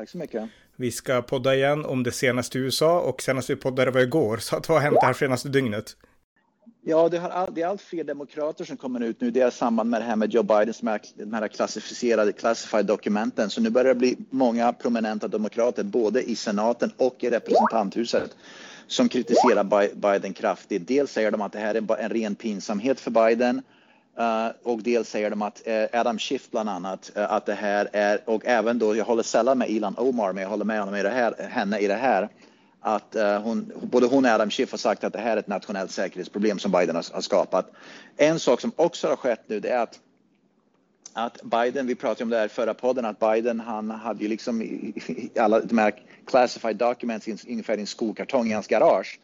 Tack så mycket. Vi ska podda igen om det senaste i USA och senast vi poddade var igår. Så att vad har hänt det här senaste dygnet? Ja, det, har all, det är allt fler demokrater som kommer ut nu. Det är samband med det här med Joe Bidens de här klassificerade classified dokumenten. Så nu börjar det bli många prominenta demokrater, både i senaten och i representanthuset, som kritiserar Biden kraftigt. Dels säger de att det här är en ren pinsamhet för Biden Uh, och dels säger de att uh, Adam Schiff bland annat, uh, att det här är, och även då, jag håller sällan med Ilan Omar, men jag håller med honom i det här, henne i det här, att hon, både hon och Adam Schiff har sagt att det här är ett nationellt säkerhetsproblem som Biden har, har skapat. En sak som också har skett nu, det är att att Biden, vi pratade om det här i förra podden, att Biden han hade ju liksom alla de här classified documents ungefär i en skokartong i hans garage.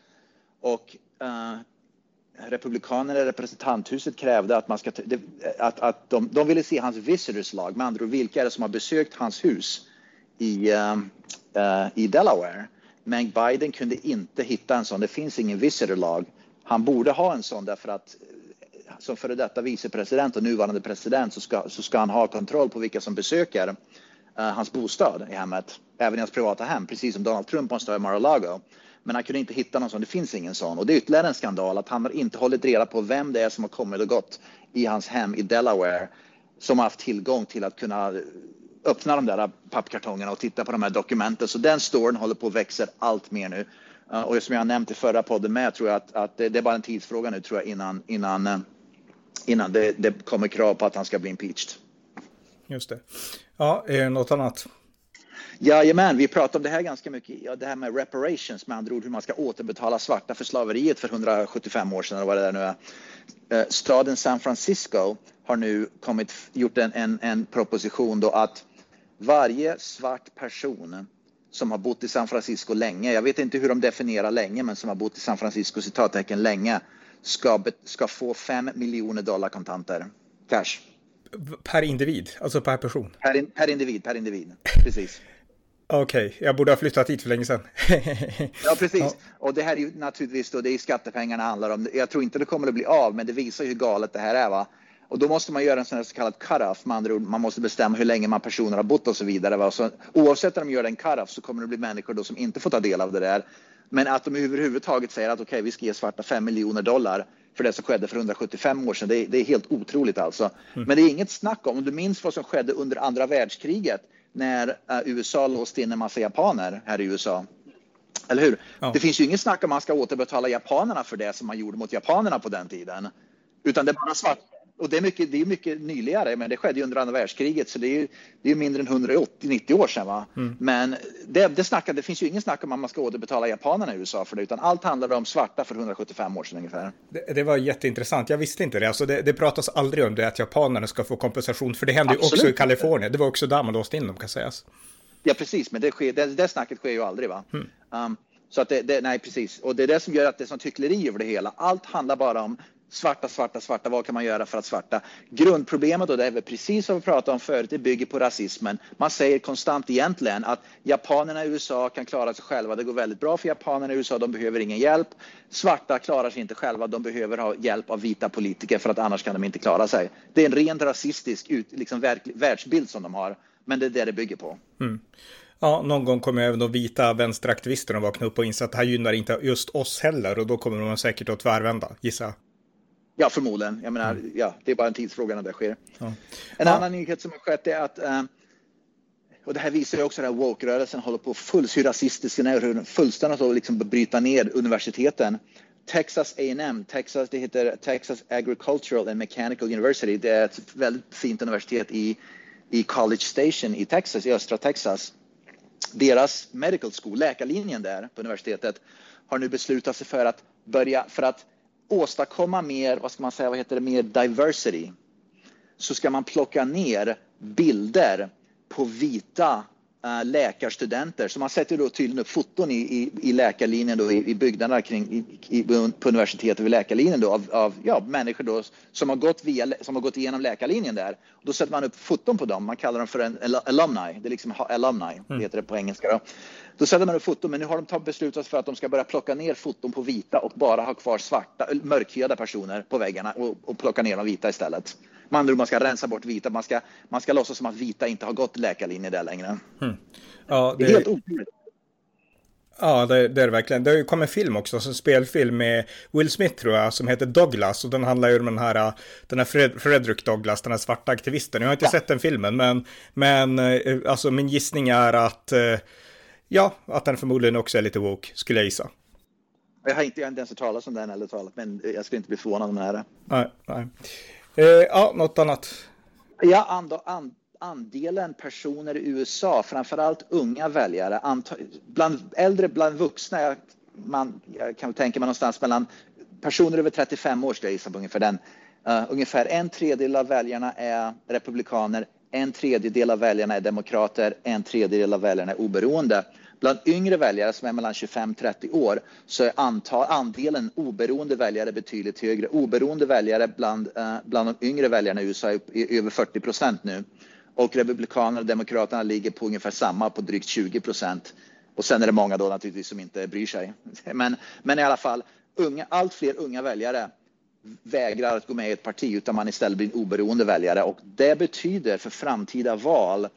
Och uh, republikanerna i representanthuset krävde att man ska att, att de, de ville se hans visitors lag, med andra ord vilka är det som har besökt hans hus i, uh, uh, i Delaware. Men Biden kunde inte hitta en sån. Det finns ingen visitor lag. Han borde ha en sån därför att eh, som före detta vicepresident och nuvarande president så ska, så ska han ha kontroll på vilka som besöker uh, hans bostad i hemmet, även i hans privata hem, precis som Donald Trump måste ha i Mar-a-Lago. Men han kunde inte hitta någon sån. Det finns ingen sån. Och det är ytterligare en skandal att han har inte hållit reda på vem det är som har kommit och gått i hans hem i Delaware som har haft tillgång till att kunna öppna de där pappkartongerna och titta på de här dokumenten. Så den storyn håller på att växa allt mer nu. Eh, och som jag nämnt i förra podden med tror jag att, att det, det, är bara en tidsfråga nu tror jag innan, innan, eh, innan det, det kommer krav på att han ska bli impeached. Just det. Ja, är det något annat? Jajamän, vi pratar om det här ganska mycket. Ja, det här med reparations, med andra ord hur man ska återbetala svarta för slaveriet för 175 år sedan. Eller vad det nu är. Eh, staden San Francisco har nu kommit, gjort en, en, en proposition då att varje svart person som har bott i San Francisco länge, jag vet inte hur de definierar länge, men som har bott i San Francisco citattecken länge, ska, ska få 5 miljoner dollar kontanter, cash. Per individ, alltså per person? Per, in, per individ, per individ, precis. Okej, okay, jag borde ha flyttat hit för länge sedan. ja, precis. Ja. Och det här är ju naturligtvis då, det är skattepengarna handlar om. Jag tror inte det kommer att bli av, men det visar ju hur galet det här är. Va? Och då måste man göra en sån här så kallad cut-off, med andra ord, man måste bestämma hur länge man personer har bott och så vidare. Va? Så, oavsett om de gör en cut-off så kommer det bli människor då som inte får ta del av det där. Men att de överhuvudtaget säger att okej, okay, vi ska ge svarta 5 miljoner dollar för det som skedde för 175 år sedan. Det är, det är helt otroligt alltså. Mm. Men det är inget snack om, om du minns vad som skedde under andra världskriget när uh, USA låste in en massa japaner här i USA. Eller hur? Ja. Det finns ju inget snack om man ska återbetala japanerna för det som man gjorde mot japanerna på den tiden. Utan det är bara svart, och det är mycket, det är mycket nyligare, men det skedde ju under andra världskriget så det är ju det är mindre än 180-90 år sedan. Va? Mm. Men det, det, snackar, det finns ju ingen snack om att man ska återbetala japanerna i USA för det, utan allt handlar om svarta för 175 år sedan ungefär. Det, det var jätteintressant, jag visste inte det. Alltså det, det pratas aldrig om det att japanerna ska få kompensation, för det hände ju också i Kalifornien. Det var också där man låste in dem kan sägas. Ja, precis, men det, sker, det, det snacket sker ju aldrig. va? Mm. Um, så att det, det, nej, precis. Och det är det som gör att det är sånt hyckleri över det hela. Allt handlar bara om Svarta, svarta, svarta. Vad kan man göra för att svarta? Grundproblemet, och det är väl precis som vi pratade om förut, det bygger på rasismen. Man säger konstant egentligen att japanerna i USA kan klara sig själva. Det går väldigt bra för japanerna i USA. De behöver ingen hjälp. Svarta klarar sig inte själva. De behöver ha hjälp av vita politiker för att annars kan de inte klara sig. Det är en rent rasistisk liksom, världsbild som de har. Men det är det det bygger på. Mm. Ja, någon gång kommer även de vita vänsteraktivisterna vakna upp och inse att det här gynnar inte just oss heller och då kommer de säkert att tvärvända, gissa. Ja, förmodligen. Jag menar, mm. ja, det är bara en tidsfråga när det sker. Ja. En ja. annan nyhet som har skett är att uh, och det här visar ju också att woke-rörelsen håller på full, hur rasistisk den hur fullständigt att liksom bryta ner universiteten. Texas A&M, Texas, det heter Texas Agricultural and Mechanical University. Det är ett väldigt fint universitet i, i College Station i Texas, i östra Texas. Deras medical school, läkarlinjen där på universitetet, har nu beslutat sig för att börja, för att åstadkomma mer, vad ska man säga, vad heter det, mer diversity så ska man plocka ner bilder på vita läkarstudenter. Så man sätter då tydligen upp foton i, i, i läkarlinjen då, i, i byggnaderna kring, i, i, på universitetet vid läkarlinjen då, av, av ja, människor då, som, har gått via, som har gått igenom läkarlinjen där. Då sätter man upp foton på dem. Man kallar dem för en alumni. Det är liksom alumni, mm. heter det på engelska. Då. Då sätter man upp foton, men nu har de beslutat för att de ska börja plocka ner foton på vita och bara ha kvar svarta, mörkhyade personer på väggarna och, och plocka ner de vita istället. Med andra ord, man ska rensa bort vita. Man ska, man ska låtsas som att vita inte har gått läkarlinje där längre. Mm. Ja, det, det är helt otroligt. Ja, det, det, är det verkligen. Det har ju kommit en film också, en spelfilm med Will Smith tror jag, som heter Douglas. Och den handlar ju om den här, den här Fred, Frederick Douglas, den här svarta aktivisten. Jag har inte ja. sett den filmen, men, men eh, alltså min gissning är att, eh, ja, att den förmodligen också är lite woke, skulle jag gissa. Jag har inte, jag har inte ens hört talas om den eller talat, men jag skulle inte bli förvånad om den är det. Nej, nej. Eh, ja, något annat? Ja, and, and, andelen personer i USA, framförallt unga väljare, bland äldre, bland vuxna, man, jag kan tänka mig någonstans mellan personer över 35 år, skulle jag gissa på ungefär den. Uh, ungefär en tredjedel av väljarna är republikaner, en tredjedel av väljarna är demokrater, en tredjedel av väljarna är oberoende. Bland yngre väljare som är mellan 25-30 år så är antal, andelen oberoende väljare betydligt högre. Oberoende väljare bland, eh, bland de yngre väljarna i USA är, är över 40 procent nu. Och Republikanerna och Demokraterna ligger på ungefär samma, på drygt 20 procent. Och sen är det många då naturligtvis som inte bryr sig. Men, men i alla fall, unga, allt fler unga väljare vägrar att gå med i ett parti utan man istället blir en oberoende väljare. Och det betyder för framtida val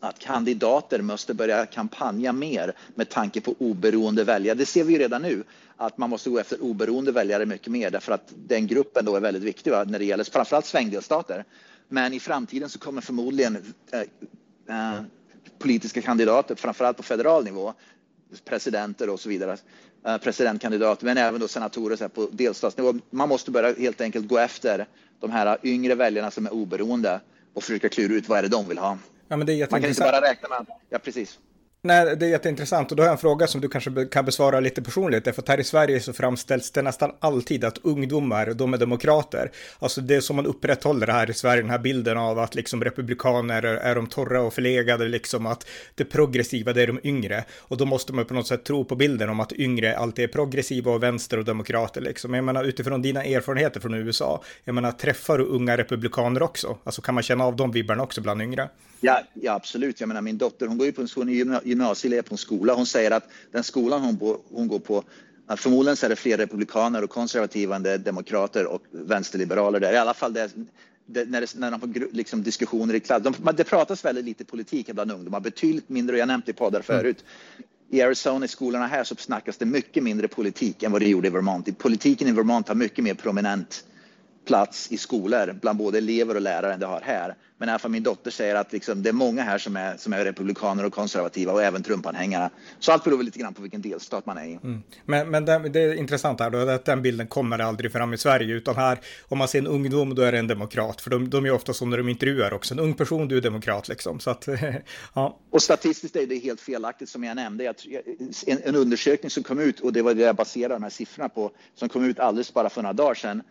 att kandidater måste börja kampanja mer med tanke på oberoende väljare. Det ser vi redan nu, att man måste gå efter oberoende väljare mycket mer därför att den gruppen då är väldigt viktig va? när det gäller framförallt svängdelstater. Men i framtiden så kommer förmodligen eh, eh, politiska kandidater, framförallt på federal nivå, presidenter och så vidare, eh, presidentkandidater, men även då senatorer så här, på delstatsnivå. Man måste börja helt enkelt gå efter de här yngre väljarna som är oberoende och försöka klura ut vad är det de vill ha. Ja, men det är Man kan inte bara räkna med, ja precis. Nej, det är jätteintressant och då har jag en fråga som du kanske kan besvara lite personligt. Därför att här i Sverige så framställs det nästan alltid att ungdomar, de är demokrater. Alltså det är som man upprätthåller här i Sverige, den här bilden av att liksom republikaner är de torra och förlegade, liksom att det progressiva det är de yngre. Och då måste man på något sätt tro på bilden om att yngre alltid är progressiva och vänster och demokrater liksom. Jag menar utifrån dina erfarenheter från USA, jag menar träffar du unga republikaner också? Alltså kan man känna av de vibbarna också bland yngre? Ja, ja, absolut. Jag menar, min dotter hon går ju på en gymnasieelev på en skola. Hon säger att den skolan hon, hon går på Förmodligen så är det fler republikaner och konservativa än det är demokrater och vänsterliberaler där. I alla fall det, det, när, det, när de får liksom diskussioner i klass. De, det pratas väldigt lite politik bland ungdomar, betydligt mindre. Jag nämnde i poddar mm. förut. I Arizona, i skolorna här, så snackas det mycket mindre politik än vad det gjorde i Vermont. Politiken i Vermont har mycket mer prominent plats i skolor bland både elever och lärare än det har här. Men i alla fall min dotter säger att liksom, det är många här som är, som är republikaner och konservativa och även Trump-anhängare. Så allt beror lite grann på vilken delstat man är i. Mm. Men, men det, det, är intressant här då, att den bilden kommer aldrig fram i Sverige, utan här, om man ser en ungdom, då är det en demokrat. För de, de är ofta så när de intervjuar också, en ung person, du är demokrat liksom. Så att, ja. Och statistiskt är det helt felaktigt som jag nämnde. Jag, en, en undersökning som kom ut, och det var det jag baserade de här siffrorna på, som kom ut alldeles bara för några dagar sedan,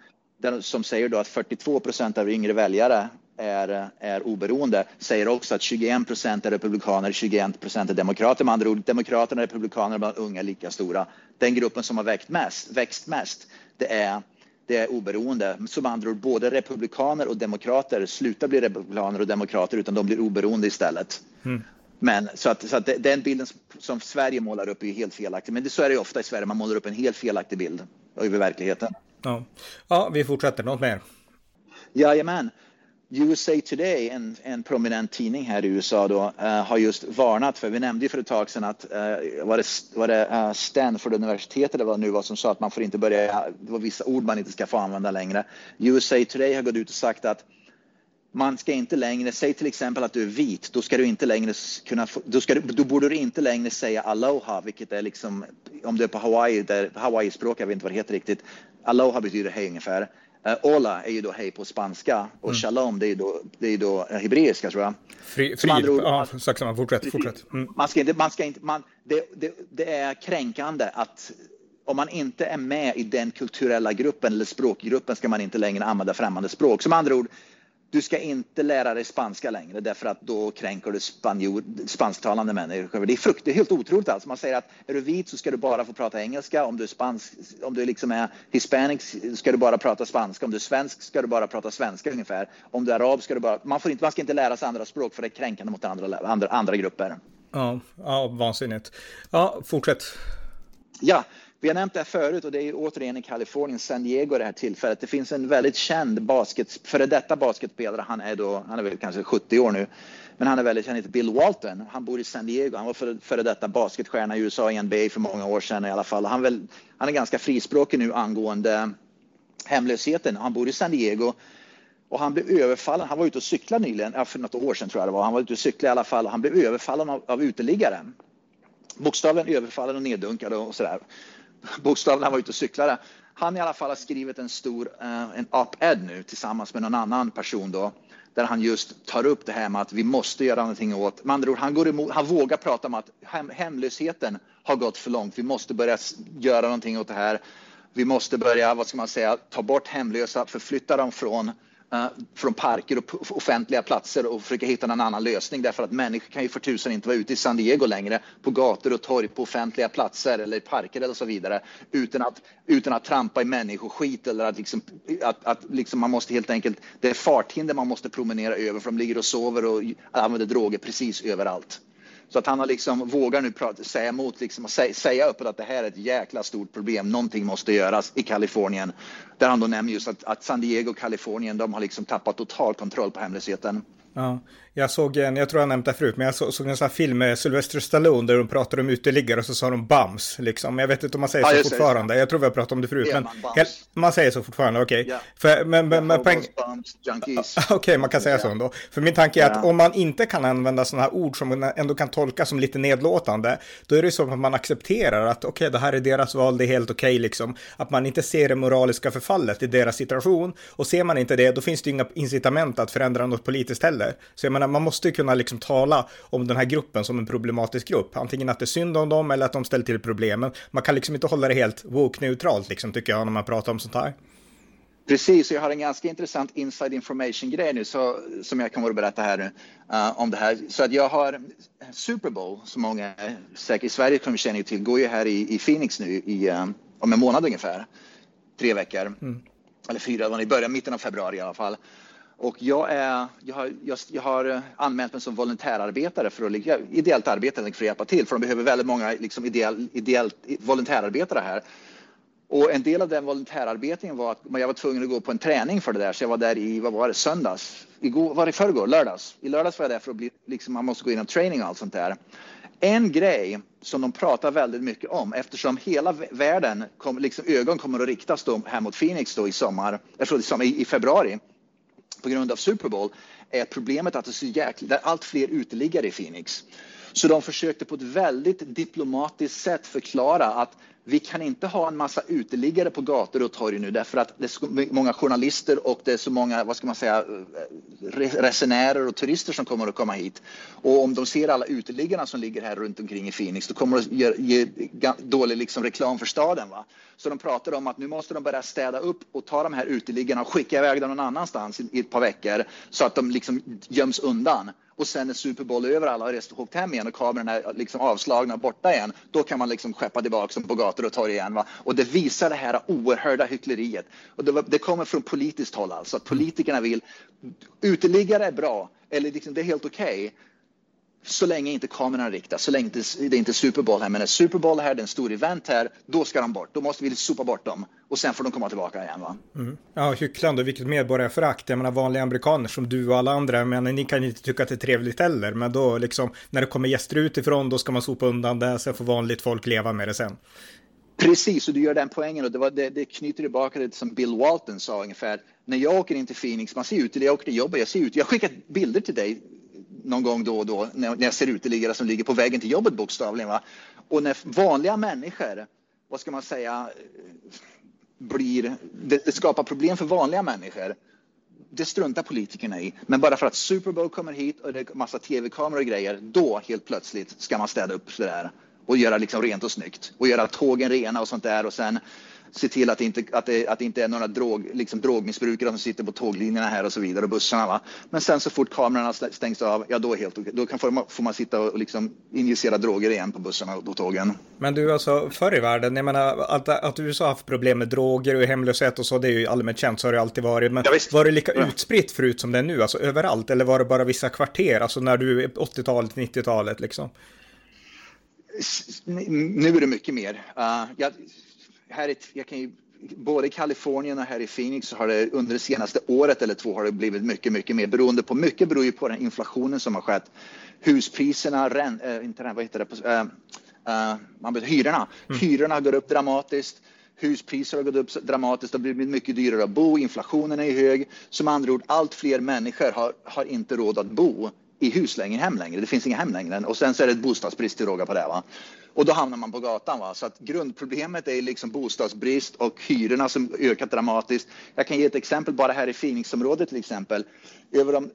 som säger då att 42 procent av yngre väljare är, är oberoende säger också att 21 procent är republikaner, 21 procent är demokrater. Med andra ord, demokraterna och republikanerna bland unga lika stora. Den gruppen som har växt mest, växt mest det, är, det är oberoende. Med andra ord, både republikaner och demokrater slutar bli republikaner och demokrater utan de blir oberoende istället. Mm. Men så att, så att den bilden som Sverige målar upp är helt felaktig. Men det, så är det ofta i Sverige, man målar upp en helt felaktig bild över verkligheten. Ja, ja vi fortsätter. Något mer? Jajamän. USA Today, en, en prominent tidning här i USA, då, uh, har just varnat för, vi nämnde ju för ett tag sedan att uh, var det, var det uh, Stanford universitet eller vad det nu var som sa att man får inte börja, det var vissa ord man inte ska få använda längre. USA Today har gått ut och sagt att man ska inte längre, säg till exempel att du är vit, då ska du inte längre kunna, då, ska du, då borde du inte längre säga aloha, vilket är liksom, om du är på Hawaii, där Hawaii-språk, jag vet inte vad det heter riktigt, aloha betyder hej ungefär. Uh, Ola är ju då hej på spanska och mm. shalom det är då, det är då uh, hebreiska tror jag. Fri, frid, ord, ja, sak samma, fortsätt. fortsätt. Mm. Man ska inte, man ska inte, man, det, det, det är kränkande att om man inte är med i den kulturella gruppen eller språkgruppen ska man inte längre använda främmande språk. Som andra ord, du ska inte lära dig spanska längre därför att då kränker du spanjor, spansktalande människor. Det är, frukt, det är helt otroligt alltså. Man säger att är du vit så ska du bara få prata engelska. Om du är spansk, om du liksom är hispanic ska du bara prata spanska. Om du är svensk ska du bara prata svenska ungefär. Om du är arab ska du bara, man, får inte, man ska inte lära sig andra språk för det är kränkande mot andra, andra, andra grupper. Ja, ja, vansinnigt. Ja, fortsätt. Ja, vi har nämnt det här förut och det är återigen i Kalifornien, San Diego det här tillfället. Det finns en väldigt känd basket, före detta basketspelare, han är då, han är väl kanske 70 år nu, men han är väldigt känd, heter Bill Walton. Han bor i San Diego, han var före, före detta basketstjärna i USA i NBA för många år sedan i alla fall. Han, väl, han är ganska frispråkig nu angående hemlösheten. Han bor i San Diego och han blev överfallen. Han var ute och cyklade nyligen, för något år sedan tror jag det var. Han var ute och cyklade i alla fall och han blev överfallen av, av uteliggaren Bokstavligen överfallen och neddunkad och sådär bokstavligen han var ute och cyklade. Han i alla fall har skrivit en stor eh, en op-ed nu tillsammans med någon annan person då där han just tar upp det här med att vi måste göra någonting åt, med andra ord, han, går emot, han vågar prata om att hem, hemlösheten har gått för långt. Vi måste börja göra någonting åt det här. Vi måste börja, vad ska man säga, ta bort hemlösa, förflytta dem från Eh, från parker och offentliga platser och försöka hitta en annan lösning därför att människor kan ju för tusan inte vara ute i San Diego längre på gator och torg på offentliga platser eller i parker eller så vidare utan att, utan att trampa i människoskit eller att, liksom, att, att liksom man måste helt enkelt, det är farthinder man måste promenera över för de ligger och sover och använder droger precis överallt. Så att han har liksom, vågar nu prata, säga emot, liksom, säga, säga öppet att det här är ett jäkla stort problem. Någonting måste göras i Kalifornien. Där han då nämner just att, att San Diego och Kalifornien, de har liksom tappat total kontroll på hemlösheten. Ja, jag såg en, jag tror jag nämnt det förut, men jag så, såg en sån här film med Sylvester Stallone där de pratade om uteliggare och så sa de bums, liksom. Jag vet inte om man säger ja, så fortfarande. Jag tror vi har pratat om det förut, men man, man, säger så fortfarande, okej. Okay. Yeah. men, men, men poäng... Okej, okay, man kan säga yeah. så ändå. För min tanke är yeah. att om man inte kan använda sådana här ord som man ändå kan tolka som lite nedlåtande, då är det så att man accepterar att okej, okay, det här är deras val, det är helt okej, okay, liksom. Att man inte ser det moraliska förfallet i deras situation. Och ser man inte det, då finns det inga incitament att förändra något politiskt heller. Så jag menar, man måste kunna liksom tala om den här gruppen som en problematisk grupp. Antingen att det är synd om dem eller att de ställer till problemen. Man kan liksom inte hålla det helt woke-neutralt, liksom, tycker jag, när man pratar om sånt här. Precis, jag har en ganska intressant inside information-grej nu så, som jag kan berätta här nu uh, om det här. Så att jag har Super Bowl, som många säkert i Sverige kommer känna till, går ju här i, i Phoenix nu i, uh, om en månad ungefär. Tre veckor. Mm. Eller fyra, i början, mitten av februari i alla fall. Och jag, är, jag, har, jag, jag har eh, anmält mig som volontärarbetare för att ideellt arbete för att hjälpa till, för de behöver väldigt många liksom, ideell, ideellt volontärarbetare här. Och en del av den volontärarbetningen var att jag var tvungen att gå på en träning för det där, så jag var där i, vad var det, söndags? Igår, var det i förrgår? Lördags? I lördags var jag där för att bli, liksom, man måste gå igenom training och allt sånt där. En grej som de pratar väldigt mycket om eftersom hela världen, kom, liksom, ögon kommer att riktas då här mot Phoenix då i sommar, jag i, i februari på grund av Super Bowl är problemet att det är så jäkla, det är allt fler uteliggare i Phoenix. Så de försökte på ett väldigt diplomatiskt sätt förklara att vi kan inte ha en massa uteliggare på gator och torg nu därför att det är så många journalister och det är så många, vad ska man säga, resenärer och turister som kommer att komma hit. Och om de ser alla uteliggarna som ligger här runt omkring i Phoenix, då kommer det att ge, ge dålig liksom reklam för staden. Va? Så de pratar om att nu måste de börja städa upp och ta de här uteliggarna och skicka iväg dem någon annanstans i ett par veckor så att de liksom göms undan och sen när Super Bowl över, alla har rest och åkt hem igen och kamerorna är liksom avslagna och borta igen, då kan man liksom skeppa tillbaka dem på gator och torg igen. Va? Och det visar det här oerhörda hyckleriet. Och det, det kommer från politiskt håll alltså, att politikerna vill, uteliggare är bra, eller liksom, det är helt okej, okay, så länge inte kameran riktas, så länge det inte är Super Bowl här. Men när Super Bowl här, det är en stor event här, då ska de bort. Då måste vi sopa bort dem och sen får de komma tillbaka igen. Va? Mm. Ja, hycklande, vilket medborgarförakt. Jag menar vanliga amerikaner som du och alla andra, men ni kan inte tycka att det är trevligt heller. Men då liksom, när det kommer gäster utifrån, då ska man sopa undan det, sen får vanligt folk leva med det sen. Precis, och du gör den poängen och det, var, det, det knyter tillbaka till det som Bill Walton sa ungefär. När jag åker in till Phoenix, man ser ut, eller jag åker till jobbet, jag ser ut, jag skickar bilder till dig någon gång då och då när jag ser uteliggare som ligger på vägen till jobbet bokstavligen. Va? Och när vanliga människor, vad ska man säga, blir, det, det skapar problem för vanliga människor. Det struntar politikerna i. Men bara för att Super Bowl kommer hit och det är massa tv-kameror och grejer, då helt plötsligt ska man städa upp det där och göra liksom rent och snyggt och göra tågen rena och sånt där och sen se till att det inte, att det, att det inte är några drog, liksom drogmissbrukare som sitter på tåglinjerna här och så vidare och bussarna. Va? Men sen så fort kamerorna stängs av, ja då, helt, då kan, får, man, får man sitta och liksom injicera droger igen på bussarna och tågen. Men du, alltså förr i världen, jag menar att, att USA har haft problem med droger och hemlöshet och så, det är ju allmänt känt, så har det alltid varit. Men ja, var det lika utspritt förut som det är nu, alltså överallt, eller var det bara vissa kvarter, alltså när du, 80-talet, 90-talet liksom? Nu är det mycket mer. Uh, jag, här är, jag kan ju, både i Kalifornien och här i Phoenix så har det under det senaste året eller två har det blivit mycket, mycket mer beroende på, mycket beror ju på den inflationen som har skett. Huspriserna, ren, äh, inte ren, vad heter det, äh, äh, man vet, hyrorna. Mm. Hyrorna går upp dramatiskt. Huspriser har gått upp dramatiskt, det har blivit mycket dyrare att bo, inflationen är hög. Som andra ord, allt fler människor har, har inte råd att bo i hus längre, hem längre. Det finns inga hem längre. Och sen så är det ett bostadsbrist till råga på det. Va? Och då hamnar man på gatan. Va? Så att grundproblemet är liksom bostadsbrist och hyrorna som ökat dramatiskt. Jag kan ge ett exempel bara här i Phoenixområdet till exempel. Över de,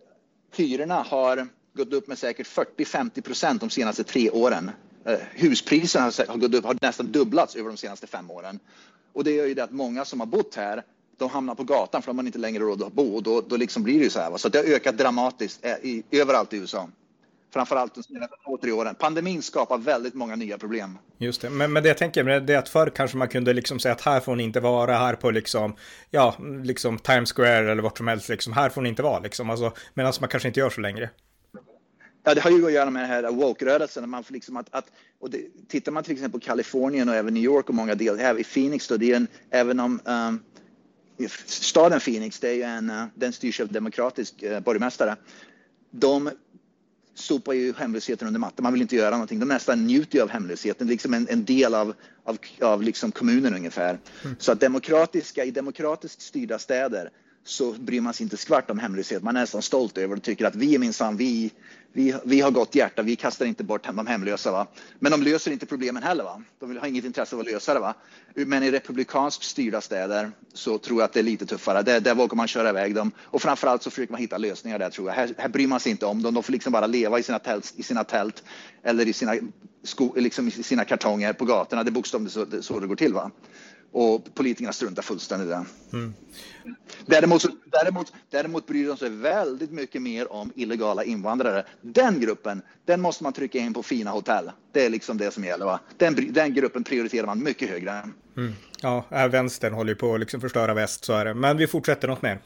hyrorna har gått upp med säkert 40-50 procent de senaste tre åren. Eh, huspriserna har, gått upp, har nästan dubblats över de senaste fem åren. Och det gör ju det att många som har bott här de hamnar på gatan för de har inte längre råd att bo och då, då liksom blir det ju så här. Va? Så det har ökat dramatiskt eh, i, överallt i USA. Framförallt de senaste två, tre åren. Pandemin skapar väldigt många nya problem. Just det, men, men det jag tänker det är att förr kanske man kunde liksom säga att här får ni inte vara, här på liksom, ja, liksom Times Square eller vart som helst, liksom, här får ni inte vara, liksom, alltså, medan man kanske inte gör så längre. Ja, det har ju att göra med den här woke-rörelsen. Man får liksom att, att, och det, tittar man till exempel på Kalifornien och även New York och många delar, här i Phoenix då, det är en, även om um, staden Phoenix, det är en, uh, den styrs av demokratisk uh, borgmästare. De sopar ju hemlösheten under mattan. Man vill inte göra någonting. De nästan njuter av hemlösheten, liksom en, en del av, av, av liksom kommunen ungefär. Mm. Så att demokratiska, i demokratiskt styrda städer så bryr man sig inte skvart om hemlöshet. Man är nästan stolt över och tycker att vi är minsann, vi, vi, vi har gott hjärta, vi kastar inte bort de hemlösa. Va? Men de löser inte problemen heller. Va? De har inget intresse av att lösa det. Va? Men i republikanskt styrda städer så tror jag att det är lite tuffare. Där, där vågar man köra iväg dem och framförallt så försöker man hitta lösningar där tror jag. Här, här bryr man sig inte om dem. De får liksom bara leva i sina tält, i sina tält eller i sina, sko, liksom i sina kartonger på gatorna. Det är bokstavligt så, så det går till. Va? Och politikerna struntar fullständigt i det. Mm. Däremot, däremot, däremot bryr de sig väldigt mycket mer om illegala invandrare. Den gruppen, den måste man trycka in på fina hotell. Det är liksom det som gäller. Va? Den, den gruppen prioriterar man mycket högre. Mm. Ja, vänstern håller ju på att liksom förstöra väst, så är det. Men vi fortsätter något mer.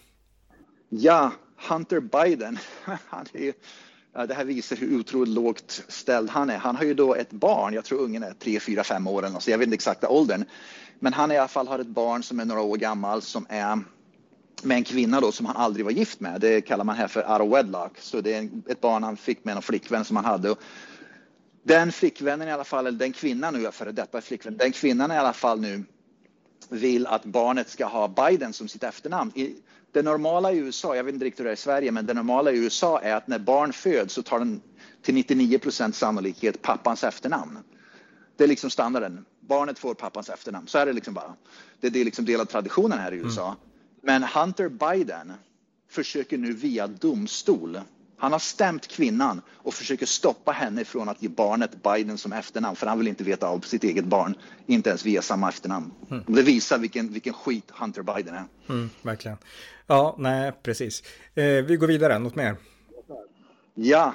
Ja, Hunter Biden. Han är, det här visar hur otroligt lågt ställd han är. Han har ju då ett barn, jag tror ungen är 3, 4, 5 år så jag vet inte exakta åldern. Men han i alla fall har ett barn som är några år gammal som är med en kvinna då som han aldrig var gift med. Det kallar man här för out of wedlock. Så det är ett barn han fick med en flickvän som han hade. Den flickvännen i alla fall, eller den kvinnan nu, för detta flickvän, den kvinnan i alla fall nu vill att barnet ska ha Biden som sitt efternamn. det normala i USA, jag vet inte riktigt hur det är i Sverige, men det normala i USA är att när barn föds så tar den till 99 procent sannolikhet pappans efternamn. Det är liksom standarden barnet får pappans efternamn. Så är det liksom bara. Det, det är liksom del av traditionen här i mm. USA. Mm. Men Hunter Biden försöker nu via domstol han har stämt kvinnan och försöker stoppa henne från att ge barnet Biden som efternamn för han vill inte veta av sitt eget barn, inte ens via samma efternamn. Mm. Det visar vilken, vilken skit Hunter Biden är. Mm, verkligen. Ja, nej, precis. Eh, vi går vidare, något mer? Ja,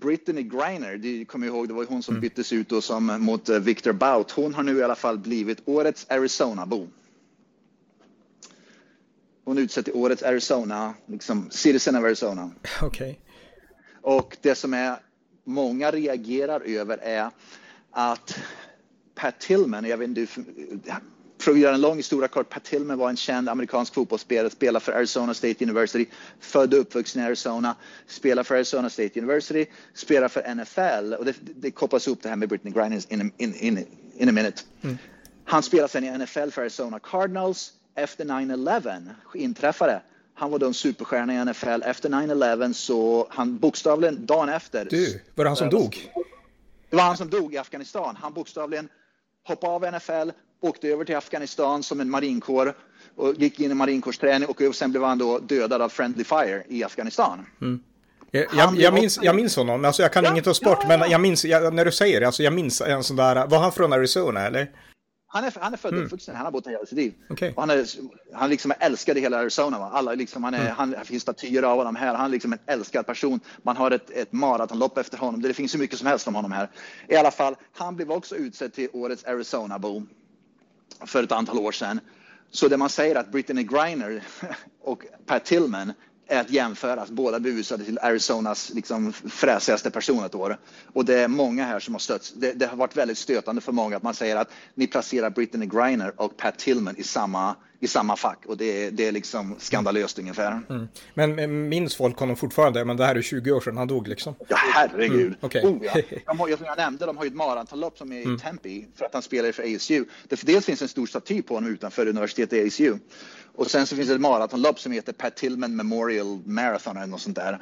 Brittany Griner, du kommer ihåg, det var hon som mm. byttes ut då som, mot eh, Victor Bout. Hon har nu i alla fall blivit årets Arizona-bo. Hon utsett till årets Arizona, liksom citizen of Arizona. Okej. Okay. Och det som är många reagerar över är att Pat Tillman, jag vet inte, för att göra en lång historia kort, Pat Tillman var en känd amerikansk fotbollsspelare, spelade för Arizona State University, född och uppvuxen i Arizona, spelar för Arizona State University, spelar för NFL och det, det kopplas upp det här med Britney Griner in, in, in, in a minute. Mm. Han spelade sen i NFL för Arizona Cardinals. Efter 9-11 inträffade han var då en superstjärna i NFL. Efter 9-11 så han bokstavligen dagen efter. Du, var det han som dog? Det var han som dog i Afghanistan. Han bokstavligen hoppade av NFL, åkte över till Afghanistan som en marinkår och gick in i marinkårsträning och sen blev han då dödad av Friendly Fire i Afghanistan. Mm. Jag, jag, jag, minns, jag minns honom, alltså jag kan ja, inget om sport, ja, ja. men jag minns, jag, när du säger det, alltså jag minns en sån där, var han från Arizona eller? Han är, han är född och Mm. uppvuxen Han har bott här hela sitt liv. Och Han, är, han liksom är älskad i hela Arizona. Va? Alla liksom, han är, Mm. han, finns statyer av honom här. Han är liksom en älskad person. Man har ett, ett maratonlopp efter honom. Det finns så mycket som helst om honom här. I alla fall, han blev också utsedd till årets Arizona-bo för ett antal år sedan. Så det man säger att Brittany Griner och Pat Tillman är att jämföras. Båda utsedda till Arizonas liksom fräsigaste person ett år. Och det är många här som har stött. Det, det har varit väldigt stötande för många att man säger att ni placerar Brittany Griner och Pat Tillman i samma, i samma fack. Och det, är- det är liksom skandalöst ungefär. Mm. Men eh, minns folk honom fortfarande? Men det här är 20 år sedan han dog liksom. Ja, herregud. Mm. Mm. oh, ja. de har, som jag nämnde, de har ju ett maratonlopp som är i Tempe för att han spelar för ASU. Det, dels finns en stor staty på honom utanför universitetet ASU. Och sen så finns det ett maratonlopp som heter Pat Tillman Memorial Marathon eller något sånt där.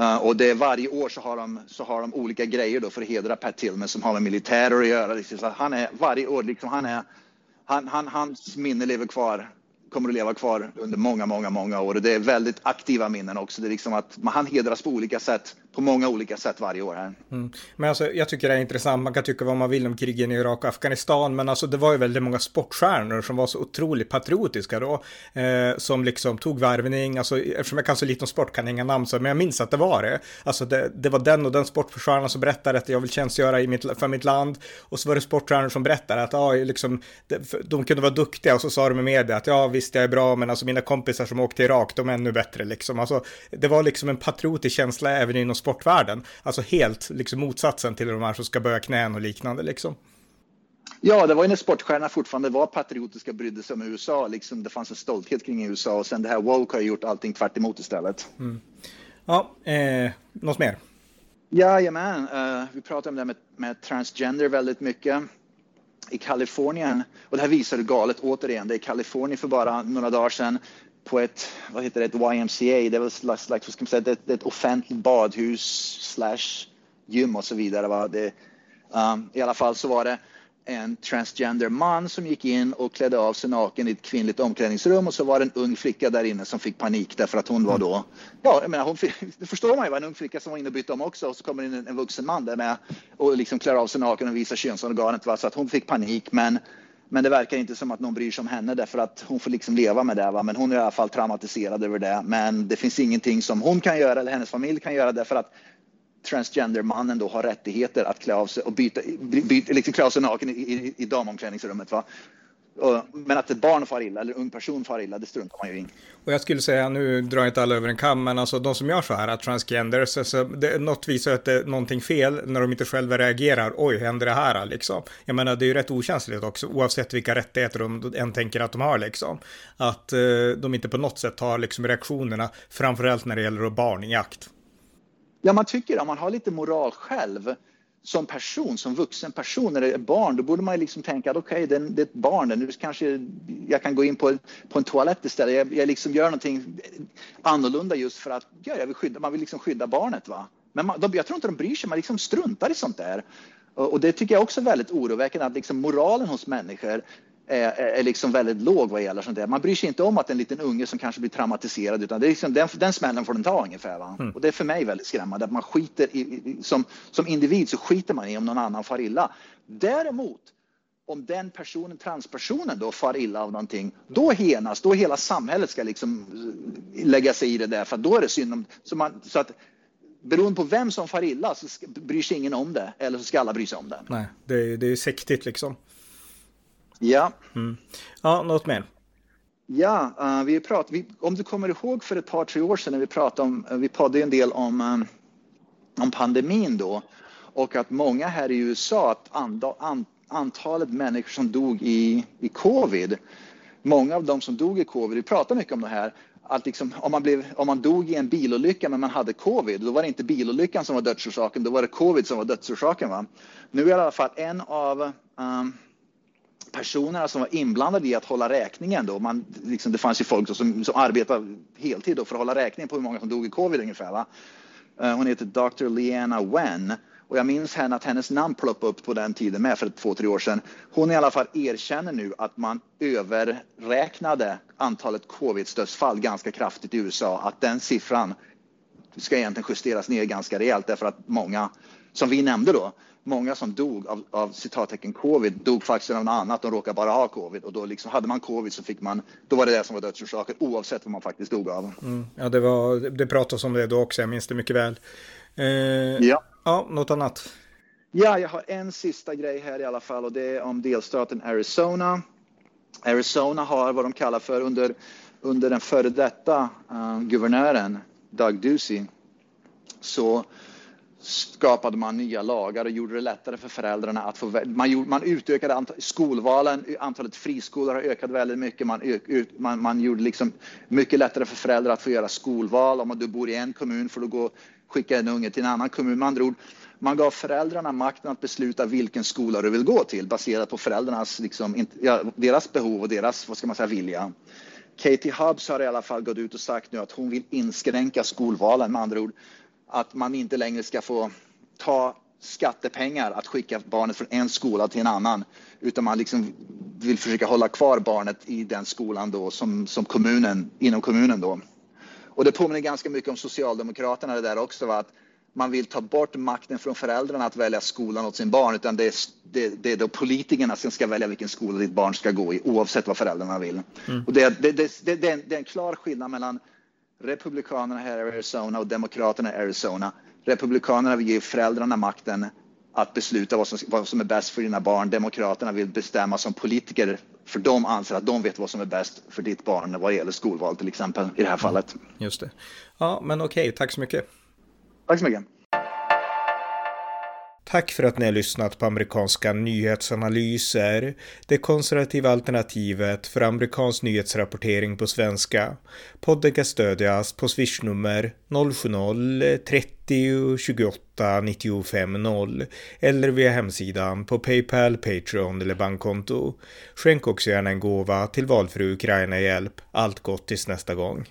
Uh, och det är varje år så har, de, så har de olika grejer då för att hedra Pat Tillman som har med militärer att göra. Liksom. Så att han är varje år, liksom, han är, han, han, hans minne lever kvar kommer att leva kvar under många, många, många år. Och det är väldigt aktiva minnen också. Det är liksom att man, han hedras på olika sätt, på många olika sätt varje år här. Mm. Men alltså, jag tycker det är intressant. Man kan tycka vad man vill om krigen i Irak och Afghanistan, men alltså det var ju väldigt många sportstjärnor som var så otroligt patriotiska då, eh, som liksom tog värvning. Alltså, eftersom jag kan så lite om sport kan jag inga namn, så, men jag minns att det var det. Alltså, det, det var den och den sportstjärnan som berättade att jag vill tjänstgöra i mitt, för mitt land. Och så var det sportstjärnor som berättade att ja, liksom, det, de kunde vara duktiga och så sa de i media att ja, visst jag är bra, men alltså mina kompisar som åkte till Irak, de är ännu bättre liksom. Alltså, det var liksom en patriotisk känsla även inom sportvärlden. Alltså helt liksom motsatsen till de här som ska böja knän och liknande liksom. Ja, det var ju när sportstjärnorna fortfarande var patriotiska och brydde sig om USA. Liksom, det fanns en stolthet kring USA och sen det här woke har gjort allting tvärt emot istället. Ja, eh, något mer? Jajamän, uh, vi pratade om det här med, med transgender väldigt mycket. I Kalifornien, och det här visar hur galet återigen, det är i Kalifornien för bara några dagar sedan på ett, vad heter det, ett YMCA, det är väl slags, slags, vad ska man säga, det, det ett offentligt badhus slash gym och så vidare. Va? Det, um, I alla fall så var det en transgender man som gick in och klädde av sig naken i ett kvinnligt omklädningsrum och så var det en ung flicka där inne som fick panik därför att hon var då, ja jag menar hon det förstår man ju, var en ung flicka som var inne och bytte om också och så kommer in en, en vuxen man där med och liksom klär av sig naken och visar könsorganet va? så att hon fick panik men men det verkar inte som att någon bryr sig om henne därför att hon får liksom leva med det. Va? Men hon är i alla fall traumatiserad över det. Men det finns ingenting som hon kan göra eller hennes familj kan göra därför att transgendermannen då har rättigheter att klä av sig och byta, byta liksom klä av sig naken i, i, i damomklädningsrummet. Va? Men att ett barn far illa eller en ung person far illa, det struntar man ju i. Och jag skulle säga, nu drar jag inte alla över en kam, men alltså de som gör så här, att transgenders, alltså, det, något visar att det är någonting fel när de inte själva reagerar. Oj, händer det här liksom? Jag menar, det är ju rätt okänsligt också, oavsett vilka rättigheter de än tänker att de har liksom. Att eh, de inte på något sätt tar liksom reaktionerna, framförallt när det gäller barn i akt. Ja, man tycker om man har lite moral själv som person, som vuxen person, när det är barn, då borde man ju liksom tänka att okej, okay, det, är ett barn, nu kanske jag kan gå in på, på en toalett istället. Jag, jag liksom gör någonting annorlunda just för att ja, jag vill skydda, man vill liksom skydda barnet. Va? Men man, de, jag tror inte de bryr sig, man liksom struntar i sånt där. Och, och det tycker jag också är väldigt oroväckande, att liksom moralen hos människor är, är liksom väldigt låg vad gäller sånt där. Man bryr sig inte om att en liten unge som kanske blir traumatiserad, utan det är liksom, den, den smällen får den ta ungefär. Va? Mm. Och det är för mig väldigt skrämmande, att man skiter i, som, som individ så skiter man i om någon annan far illa. Däremot, om den personen, transpersonen då far illa av någonting, då henas, då hela samhället ska liksom lägga sig i det där, för då är det synd om, så, man, så att beroende på vem som far illa så ska, bryr sig ingen om det, eller så ska alla bry sig om det. Nej, det är, det är sektigt liksom. Ja. Mm. Ja, något mer? Ja, uh, vi prat, vi, om du kommer ihåg för ett par, tre år sedan när vi pratade om, vi pratade en del om, um, om pandemin då och att många här i USA, att and, an, antalet människor som dog i, i covid, många av dem som dog i covid, vi pratar mycket om det här, att liksom, om, man blev, om man dog i en bilolycka men man hade covid, då var det inte bilolyckan som var dödsorsaken, då var det covid som var dödsorsaken. Va? Nu är i alla fall en av um, personerna som var inblandade i att hålla räkningen då, man, liksom, det fanns ju folk som, som arbetade heltid då för att hålla räkningen på hur många som dog i covid ungefär. Va? Eh, hon heter Dr. Leanna Wen och jag minns henne att hennes namn ploppade upp på den tiden med för två, tre år sedan. Hon i alla fall erkänner nu att man överräknade antalet covid-dödsfall ganska kraftigt i USA. Att den siffran ska egentligen justeras ner ganska rejält därför att många, som vi nämnde då, många som dog av, av citattecken covid dog faktiskt av något annat. De råkade bara ha covid och då liksom hade man covid så fick man, då var det det som var dödsorsaken oavsett vad man faktiskt dog av. Mm, ja, det var, det pratades om det då också, jag minns det mycket väl. Eh, ja. Ja, något annat? Ja, jag har en sista grej här i alla fall och det är om delstaten Arizona. Arizona har vad de kallar för under, under den före detta uh, guvernören Doug Ducey så skapade man nya lagar och gjorde det lättare för föräldrarna att få man, gjorde, man utökade ant skolvalen, antalet friskolor har ökat väldigt mycket. Man, man, man gjorde liksom mycket lättare för föräldrar att få göra skolval. Om du bor i en kommun får du gå skicka en unge till en annan kommun. Med andra ord, man gav föräldrarna makten att besluta vilken skola du vill gå till baserat på föräldrarnas liksom, ja, deras behov och deras vad ska man säga, vilja. Katie Hubbs har i alla fall gått ut och sagt nu att hon vill inskränka skolvalen. Med andra ord, att man inte längre ska få ta skattepengar att skicka barnet från en skola till en annan utan man liksom vill försöka hålla kvar barnet i den skolan då som, som kommunen, inom kommunen då. Och det påminner ganska mycket om Socialdemokraterna det där också, va? att man vill ta bort makten från föräldrarna att välja skolan åt sin barn, utan det är, det, det är då politikerna som ska välja vilken skola ditt barn ska gå i, oavsett vad föräldrarna vill. Mm. Och det, det, det, det, det, är en, det är en klar skillnad mellan Republikanerna här i Arizona och Demokraterna i Arizona. Republikanerna vill ge föräldrarna makten att besluta vad som, vad som är bäst för dina barn. Demokraterna vill bestämma som politiker för de anser att de vet vad som är bäst för ditt barn vad gäller skolval till exempel i det här fallet. Just det. Ja, men okej, tack så mycket. Tack så mycket. Tack för att ni har lyssnat på amerikanska nyhetsanalyser, det konservativa alternativet för amerikansk nyhetsrapportering på svenska. Podden kan stödjas på swishnummer 070-30 28 95 0 eller via hemsidan på Paypal, Patreon eller bankkonto. Skänk också gärna en gåva till valfri Ukraina-hjälp. Allt gott tills nästa gång.